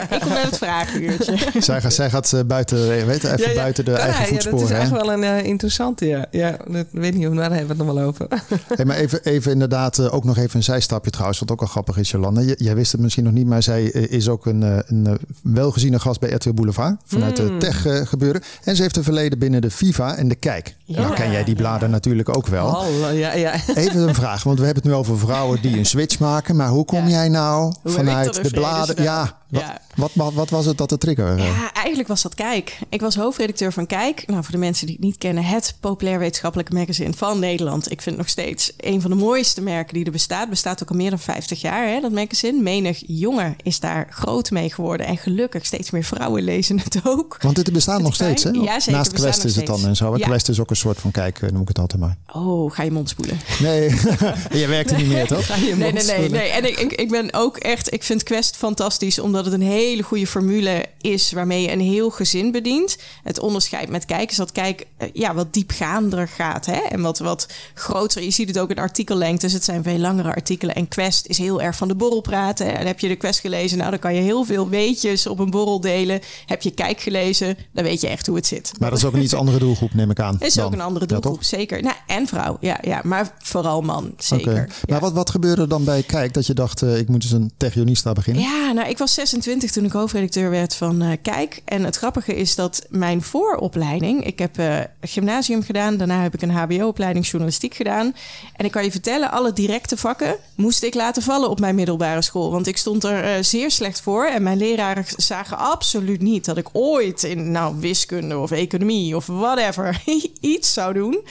ik kom bij het vragenuurtje. zij, gaat, zij gaat eh, buiten, weet je, even buiten de eigen voetsporen. Ja, dat is echt wel een uh, interessante, ja. Ja, dat weet niet, waar hebben we het nog wel over. [laughs] hey, maar even, even inderdaad, uh, ook nog even een zijstapje trouwens, wat ook al grappig is, Jolanda. jij wist het misschien nog niet, maar zij is ook een, een welgeziene gast bij RTL Boulevard. Vanuit mm. de tech gebeuren. En ze heeft een verleden binnen de FIFA en de Kijk. Ja. Nou, ken jij die bladen natuurlijk ook wel. Oh, ja, ja. Even een vraag, want we hebben het nu over vrouwen die een switch maken. Maar hoe kom jij nou vanuit de bladen? Ja, ja. Wat, wat, wat, was het dat de trigger? Ja, eigenlijk was dat Kijk. Ik was hoofdredacteur van Kijk. Nou, voor de mensen die het niet kennen, het populair wetenschappelijke magazine van Nederland. Ik vind het nog steeds een van de mooiste merken die er bestaat. Bestaat ook al meer dan 50 jaar, hè, dat magazine. Menig jongen is daar groot mee geworden. En gelukkig steeds meer vrouwen lezen het ook. Want dit bestaat nog steeds, hè? Ja, zeker. Naast Quest is het dan en zo. Ja. Quest is ook een soort van Kijk, noem ik het altijd maar. Oh, ga je mond spoelen. Nee, [laughs] je werkt er niet meer, toch? nee, nee, nee, nee. En ik, ik, ik ben ook echt, ik vind Quest fantastisch, omdat het een hele goede formule is waarmee je een heel gezin bedient. Het onderscheid met kijken is dat kijk eh, ja, wat diepgaander gaat hè? en wat, wat groter. Je ziet het ook in artikellengtes. Het zijn veel langere artikelen. En Quest is heel erg van de borrel praten. En heb je de Quest gelezen? Nou, dan kan je heel veel weetjes op een borrel delen. Heb je Kijk gelezen? Dan weet je echt hoe het zit. Maar dat is ook een iets andere doelgroep, neem ik aan. [laughs] Is dan. ook een andere doelgroep, zeker. Nou, en vrouw, ja, ja, maar vooral man, zeker. Maar wat, wat gebeurde dan bij Kijk dat je dacht, uh, ik moet eens een techionista beginnen? Ja, nou, ik was 26 toen ik hoofdredacteur werd van uh, Kijk. En het grappige is dat mijn vooropleiding... Ik heb uh, gymnasium gedaan, daarna heb ik een hbo-opleiding journalistiek gedaan. En ik kan je vertellen, alle directe vakken moest ik laten vallen op mijn middelbare school. Want ik stond er uh, zeer slecht voor. En mijn leraren zagen absoluut niet dat ik ooit in nou, wiskunde of economie of whatever [laughs] iets zou doen.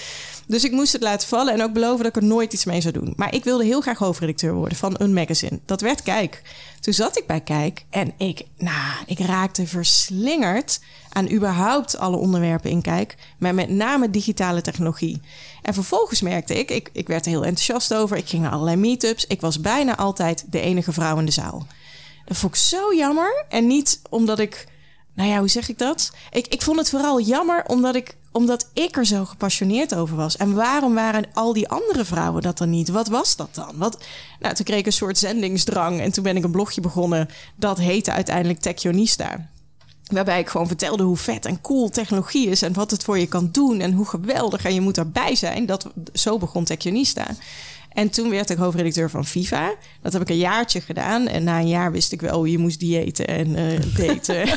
Dus ik moest het laten vallen en ook beloven dat ik er nooit iets mee zou doen. Maar ik wilde heel graag hoofdredacteur worden van een magazine. Dat werd Kijk. Toen zat ik bij Kijk en ik, nou, ik raakte verslingerd aan überhaupt alle onderwerpen in Kijk. Maar met name digitale technologie. En vervolgens merkte ik, ik, ik werd er heel enthousiast over. Ik ging naar allerlei meetups. Ik was bijna altijd de enige vrouw in de zaal. Dat vond ik zo jammer. En niet omdat ik nou ja, hoe zeg ik dat? Ik, ik vond het vooral jammer omdat ik, omdat ik er zo gepassioneerd over was. En waarom waren al die andere vrouwen dat dan niet? Wat was dat dan? Wat, nou, toen kreeg ik een soort zendingsdrang en toen ben ik een blogje begonnen. Dat heette uiteindelijk Techionista. Waarbij ik gewoon vertelde hoe vet en cool technologie is en wat het voor je kan doen en hoe geweldig en je moet erbij zijn. Dat, zo begon Techionista. En toen werd ik hoofdredacteur van FIFA. Dat heb ik een jaartje gedaan. En na een jaar wist ik wel, je moest diëten en uh, [laughs] daten.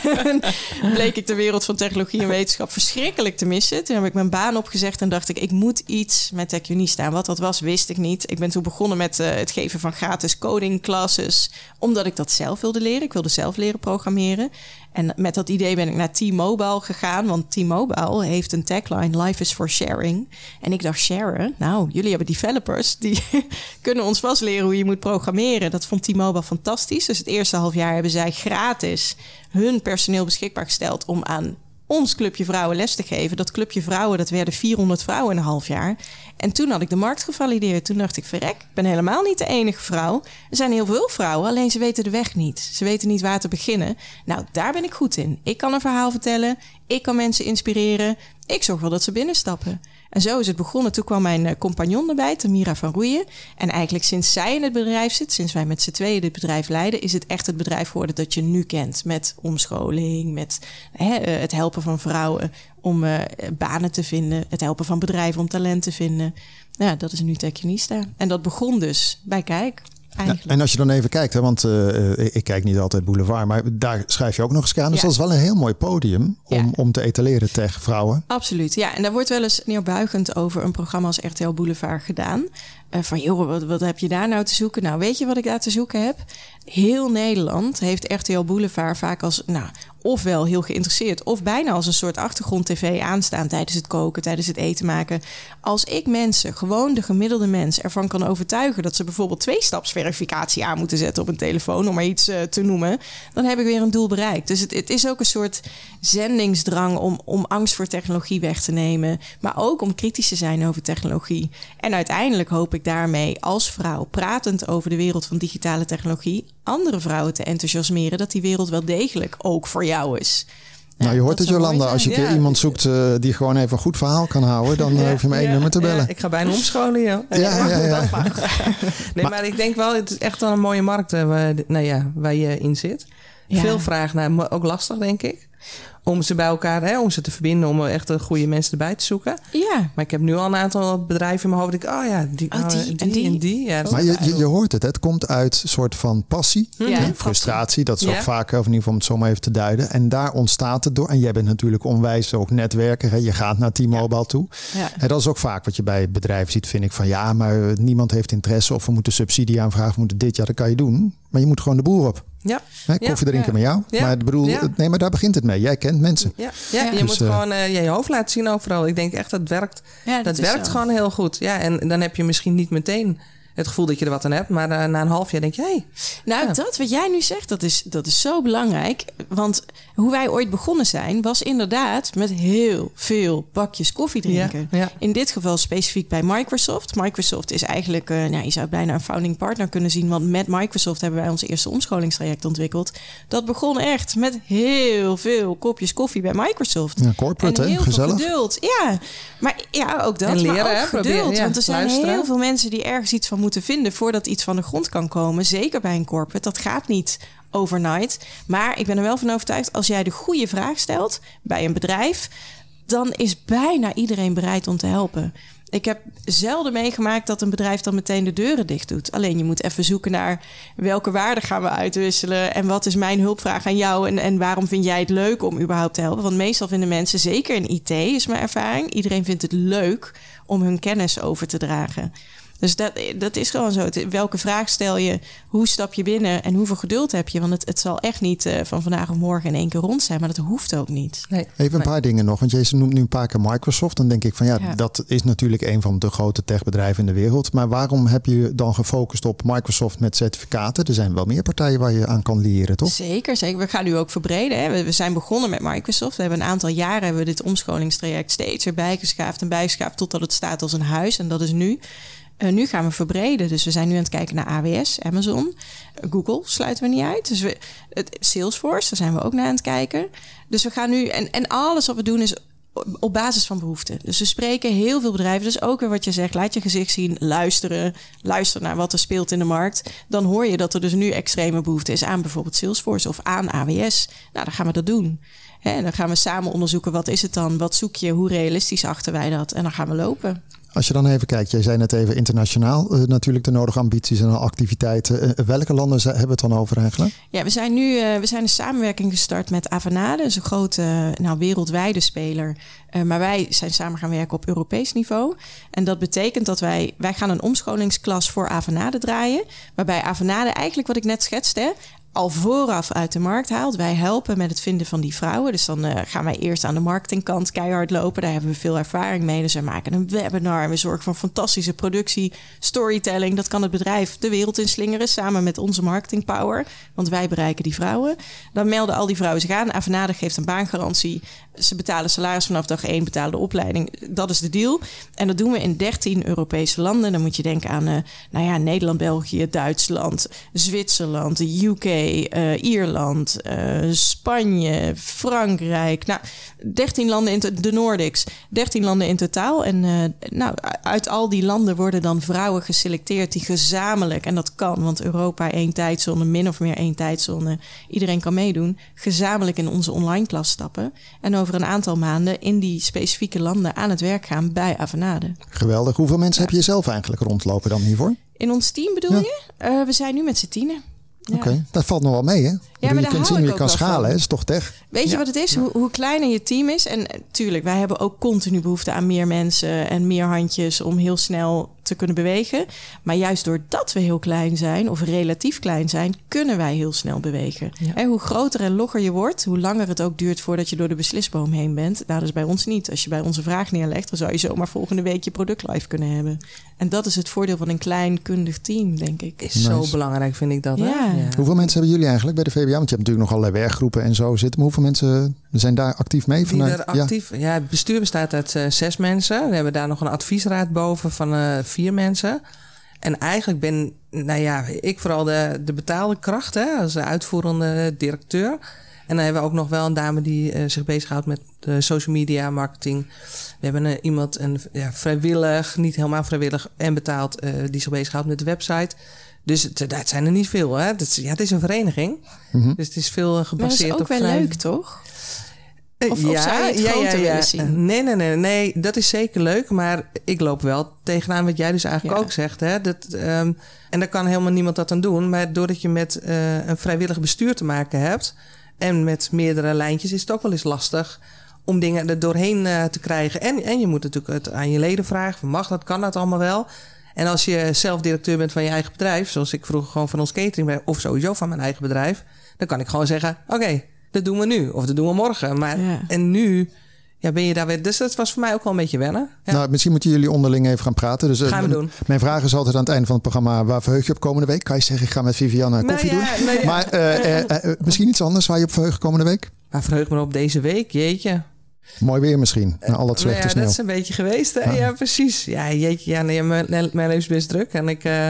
en bleek ik de wereld van technologie en wetenschap verschrikkelijk te missen. Toen heb ik mijn baan opgezegd en dacht ik, ik moet iets met TechUnie staan. Wat dat was, wist ik niet. Ik ben toen begonnen met uh, het geven van gratis coding classes. Omdat ik dat zelf wilde leren. Ik wilde zelf leren programmeren. En met dat idee ben ik naar T-Mobile gegaan. Want T-Mobile heeft een tagline: Life is for sharing. En ik dacht, sharen? Nou, jullie hebben developers. Die [laughs] kunnen ons vast leren hoe je moet programmeren. Dat vond T-Mobile fantastisch. Dus het eerste half jaar hebben zij gratis hun personeel beschikbaar gesteld om aan ons clubje vrouwen les te geven. Dat clubje vrouwen, dat werden 400 vrouwen in een half jaar. En toen had ik de markt gevalideerd. Toen dacht ik, verrek, ik ben helemaal niet de enige vrouw. Er zijn heel veel vrouwen, alleen ze weten de weg niet. Ze weten niet waar te beginnen. Nou, daar ben ik goed in. Ik kan een verhaal vertellen. Ik kan mensen inspireren. Ik zorg wel dat ze binnenstappen. En zo is het begonnen. Toen kwam mijn eh, compagnon erbij, Tamira van Roeien. En eigenlijk sinds zij in het bedrijf zit, sinds wij met z'n tweeën dit bedrijf leiden, is het echt het bedrijf geworden dat je nu kent. Met omscholing, met hè, eh, het helpen van vrouwen om uh, banen te vinden, het helpen van bedrijven om talent te vinden. Ja, dat is nu Techionista. En dat begon dus bij Kijk. Ja, en als je dan even kijkt, hè, want uh, ik kijk niet altijd Boulevard, maar daar schrijf je ook nog eens aan. Dus ja. dat is wel een heel mooi podium om, ja. om te etaleren tegen vrouwen. Absoluut, ja. En daar wordt wel eens neerbuigend over een programma als RTL Boulevard gedaan. Uh, van joh, wat, wat heb je daar nou te zoeken? Nou, weet je wat ik daar te zoeken heb? Heel Nederland heeft RTL Boulevard vaak als nou, ofwel heel geïnteresseerd of bijna als een soort achtergrond-tv aanstaan tijdens het koken, tijdens het eten maken. Als ik mensen, gewoon de gemiddelde mens, ervan kan overtuigen dat ze bijvoorbeeld twee-stapsverificatie aan moeten zetten op een telefoon, om maar iets uh, te noemen, dan heb ik weer een doel bereikt. Dus het, het is ook een soort zendingsdrang om, om angst voor technologie weg te nemen, maar ook om kritisch te zijn over technologie. En uiteindelijk hoop ik daarmee als vrouw, pratend over de wereld van digitale technologie, andere vrouwen te enthousiasmeren dat die wereld wel degelijk ook voor jou is. Nou, je hoort het, Jolanda. Als je ja. iemand zoekt uh, die gewoon even een goed verhaal kan houden, dan ja, hoef je maar één nummer te bellen. ik ga bijna omscholen, ja. Ja, ja, [laughs] ja. nee, maar, maar, ik denk wel, het is echt wel een mooie markt uh, waar, nou ja, waar je in zit. Veel vraag naar, maar ook lastig, denk ik om ze bij elkaar, hè, om ze te verbinden, om echt een goede mensen erbij te zoeken. Ja. Maar ik heb nu al een aantal bedrijven in mijn hoofd. Ik, oh ja, die, oh, die, die, en die. En die. Ja, maar je, je, je, hoort het, het komt uit een soort van passie, ja, hè, frustratie. Dat is ja. ook vaak, of in ieder geval om het zo maar even te duiden. En daar ontstaat het door. En jij bent natuurlijk onwijs ook netwerker. Hè. Je gaat naar T-Mobile toe. Ja. En dat is ook vaak wat je bij bedrijven ziet, vind ik. Van ja, maar niemand heeft interesse of we moeten subsidie aanvragen. We moeten dit, ja, dat kan je doen. Maar je moet gewoon de boer op. Ja. Hè, koffie drinken ja. met jou. Ja. Maar, bedoel, Ja. nee, maar daar begint het mee. Jij kent mensen. Ja, ja, je Dus, moet eh, gewoon eh, je hoofd laten zien overal. Ik denk echt dat het werkt. Ja, dat werkt zo. gewoon heel goed. Ja, en dan heb je misschien niet meteen het gevoel dat je er wat aan hebt. Maar eh, na een half jaar denk je, hé, hey, Nou, Ja. dat wat jij nu zegt, dat is, dat is zo belangrijk. Want hoe wij ooit begonnen zijn, was inderdaad met heel veel bakjes koffie drinken. Ja, ja. In dit geval specifiek bij Microsoft. Microsoft is eigenlijk, eh, nou, je zou het bijna een founding partner kunnen zien. Want met Microsoft hebben wij ons eerste omscholingstraject ontwikkeld. Dat begon echt met heel veel kopjes koffie bij Microsoft. Ja, corporate, en hè? heel Gezellig. veel geduld. Ja, maar ja, ook dat. En leren, maar ook hè? geduld. Proberen, ja, want er zijn luisteren. heel veel mensen die ergens iets van moeten vinden voordat iets van de grond kan komen. Zeker bij een corporate. Dat gaat niet overnight. Maar ik ben er wel van overtuigd, als jij de goede vraag stelt bij een bedrijf, dan is bijna iedereen bereid om te helpen. Ik heb zelden meegemaakt dat een bedrijf dan meteen de deuren dicht doet. Alleen je moet even zoeken naar welke waarden gaan we uitwisselen. En wat is mijn hulpvraag aan jou? En, en waarom vind jij het leuk om überhaupt te helpen? Want meestal vinden mensen, zeker in IT is mijn ervaring, iedereen vindt het leuk om hun kennis over te dragen. Dus dat, dat is gewoon zo. Welke vraag stel je? Hoe stap je binnen? En hoeveel geduld heb je? Want het, het zal echt niet uh, van vandaag of morgen in één keer rond zijn. Maar dat hoeft ook niet. Nee. Even een paar dingen nog. Want je noemt nu een paar keer Microsoft. Dan denk ik van ja, Ja. dat is natuurlijk een van de grote techbedrijven in de wereld. Maar waarom heb je dan gefocust op Microsoft met certificaten? Er zijn wel meer partijen waar je aan kan leren, toch? Zeker, zeker. We gaan nu ook verbreden. Hè. We, we zijn begonnen met Microsoft. We hebben een aantal jaren hebben we dit omscholingstraject steeds erbij geschaafd en bijgeschaafd totdat het staat als een huis. En dat is nu. Eh, nu gaan we verbreden. Dus we zijn nu aan het kijken naar AWS, Amazon, eh, Google sluiten we niet uit. Dus we, het, Salesforce, daar zijn we ook naar aan het kijken. Dus we gaan nu, en, en alles wat we doen is op basis van behoeften. Dus we spreken heel veel bedrijven. Dus ook weer wat je zegt, laat je gezicht zien, luisteren, luister naar wat er speelt in de markt. Dan hoor je dat er dus nu extreme behoefte is aan bijvoorbeeld Salesforce of aan AWS. Nou, dan gaan we dat doen. En dan gaan we samen onderzoeken wat is het dan, wat zoek je, hoe realistisch achten wij dat en dan gaan we lopen. Als je dan even kijkt, jij zei net even internationaal uh, natuurlijk de nodige ambities en activiteiten. Uh, welke landen hebben we het dan over eigenlijk? Ja, we zijn nu we zijn een samenwerking gestart met Avanade, dus een grote nou, wereldwijde speler. maar wij zijn samen gaan werken op Europees niveau. En dat betekent dat wij, wij gaan een omscholingsklas voor Avanade draaien. Waarbij Avanade eigenlijk wat ik net schetste, al vooraf uit de markt haalt. Wij helpen met het vinden van die vrouwen. Dus dan uh, gaan wij eerst aan de marketingkant keihard lopen. Daar hebben we veel ervaring mee. Dus wij maken een webinar we zorgen voor fantastische productie, storytelling. Dat kan het bedrijf de wereld inslingeren samen met onze marketingpower. Want wij bereiken die vrouwen. Dan melden al die vrouwen zich aan. Avanade geeft een baangarantie. Ze betalen salaris vanaf dag 1, betalen de opleiding. Dat is de deal. En dat doen we in 13 Europese landen. Dan moet je denken aan uh, nou ja, Nederland, België, Duitsland, Zwitserland, de UK, uh, Ierland, uh, Spanje, Frankrijk. Nou, 13 landen in de Nordics. 13 landen in totaal. En uh, nou, uit al die landen worden dan vrouwen geselecteerd die gezamenlijk, en dat kan, want Europa één tijdzone, min of meer één tijdzone, iedereen kan meedoen, gezamenlijk in onze online klas stappen. En over een aantal maanden in die specifieke landen aan het werk gaan bij Avanade. Geweldig. Hoeveel mensen ja. heb je zelf eigenlijk rondlopen dan hiervoor? In ons team bedoel ja. je? Uh, we zijn nu met z'n tienen. Oké, okay. dat valt nog wel mee, hè? Ja, maar je kunt zien hoe je kan schalen, is toch tech? Weet je wat het is? Hoe, hoe, kleiner je team is. En tuurlijk, wij hebben ook continu behoefte aan meer mensen en meer handjes om heel snel te kunnen bewegen. Maar juist doordat we heel klein zijn, of relatief klein zijn, kunnen wij heel snel bewegen. Ja. En hoe groter en logger je wordt, hoe langer het ook duurt voordat je door de beslisboom heen bent. Nou, dat is bij ons niet. Als je bij onze vraag neerlegt, dan zou je zomaar volgende week je product live kunnen hebben. En dat is het voordeel van een klein kundig team, denk ik. Is nice. zo belangrijk, vind ik dat. Ja. Hoeveel mensen hebben jullie eigenlijk bij de VBA? Want je hebt natuurlijk nog allerlei werkgroepen en zo zitten. Maar hoeveel mensen zijn daar actief mee? Vanuit? actief, ja. ja, het bestuur bestaat uit uh, zes mensen. We hebben daar nog een adviesraad boven van uh, vier mensen. En eigenlijk ben, nou ja, ik vooral de, de betaalde kracht hè, als uitvoerende directeur. En dan hebben we ook nog wel een dame die uh, zich bezighoudt met de social media marketing. We hebben uh, iemand een, ja, vrijwillig, niet helemaal vrijwillig en betaald, die zich bezighoudt met de website. Dus het, dat zijn er niet veel. Hè? Dat is, ja, het is een vereniging. Mm -hmm. Dus het is veel gebaseerd op. Dat is ook wel leuk, toch? Of, ja, of zou je het ja, groter ja, ja. willen zien? Nee, nee, nee, nee, dat is zeker leuk. Maar ik loop wel tegenaan wat jij dus eigenlijk Ja. ook zegt. Hè? Dat, um, en daar kan helemaal niemand dat aan doen. Maar doordat je met uh, een vrijwillig bestuur te maken hebt... en met meerdere lijntjes is het ook wel eens lastig... om dingen er doorheen uh, te krijgen. En, en je moet natuurlijk het aan je leden vragen. Mag dat, kan dat allemaal wel? En als je zelf directeur bent van je eigen bedrijf... zoals ik vroeger gewoon van ons catering... of sowieso van mijn eigen bedrijf... dan kan ik gewoon zeggen... oké, okay, dat doen we nu of dat doen we morgen. Maar Ja. en nu ja, ben je daar weer. Dus dat was voor mij ook wel een beetje wennen. Ja. Nou, misschien moeten jullie onderling even gaan praten. Dus, eh, Gaan we doen. Mijn vraag is altijd aan het einde van het programma: waar verheug je op komende week? Kan je zeggen, ik ga met Vivianne Nou koffie ja, doen? nou ja. Maar eh, eh, misschien iets anders waar je op verheugt komende week? maar verheug me op deze week, jeetje. Mooi weer misschien, na al dat Nou slechte ja, sneeuw. dat is een beetje geweest. Hè? Ja. Ja. precies. Ja, jeetje. Ja, nee, mijn, mijn leven is best druk. En ik, eh,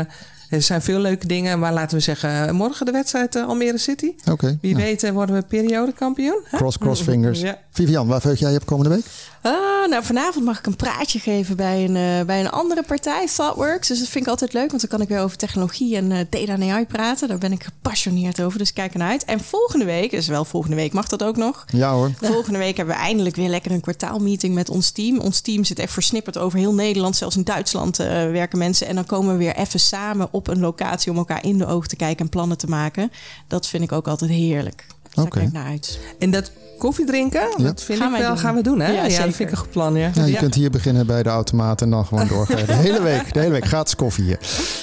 er zijn veel leuke dingen. Maar laten we zeggen, morgen de wedstrijd eh, Almere City. Oké, Wie nou, weet eh, worden we periodekampioen. cross, cross fingers. [laughs] Ja. Vivian, waar verheug jij je op komende week? Ah, nou, vanavond mag ik een praatje geven bij een, eh, bij een andere partij, ThoughtWorks. Dus dat vind ik altijd leuk, want dan kan ik weer over technologie en eh, data en AI praten. Daar ben ik gepassioneerd over, dus kijk ernaar uit. En volgende week, dus wel volgende week mag dat ook nog. Ja hoor. [laughs] Volgende week hebben we eindelijk weer lekker een kwartaalmeeting met ons team. Ons team zit echt versnipperd over heel Nederland. Zelfs in Duitsland eh, werken mensen. En dan komen we weer even samen op een locatie om elkaar in de ogen te kijken en plannen te maken. Dat vind ik ook altijd heerlijk. Daar Oké. kijk ik naar uit. En dat koffie drinken, dat vind Gaan ik wij wel, doen. gaan we doen, hè? Ja, dat vind ik een goed plan, ja. Ja, je Ja. kunt hier beginnen bij de automaat en dan gewoon [laughs] doorgaan. De hele week, de hele week gratis koffie hier.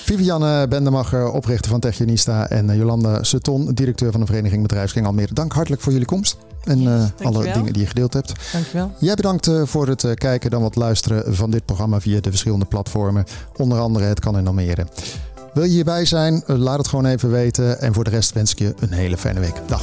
Vivianne Bendemacher, oprichter van Techionista. En eh, Jolanda Sutton, directeur van de Vereniging Bedrijfskring Almere. Dank hartelijk voor jullie komst. En eh, alle dingen die je gedeeld hebt. Dankjewel. Jij bedankt eh, voor het kijken dan wat luisteren van dit programma via de verschillende platformen. Onder andere Het Kan in Almere. Wil je hierbij zijn? Laat het gewoon even weten. En voor de rest wens ik je een hele fijne week. Dag.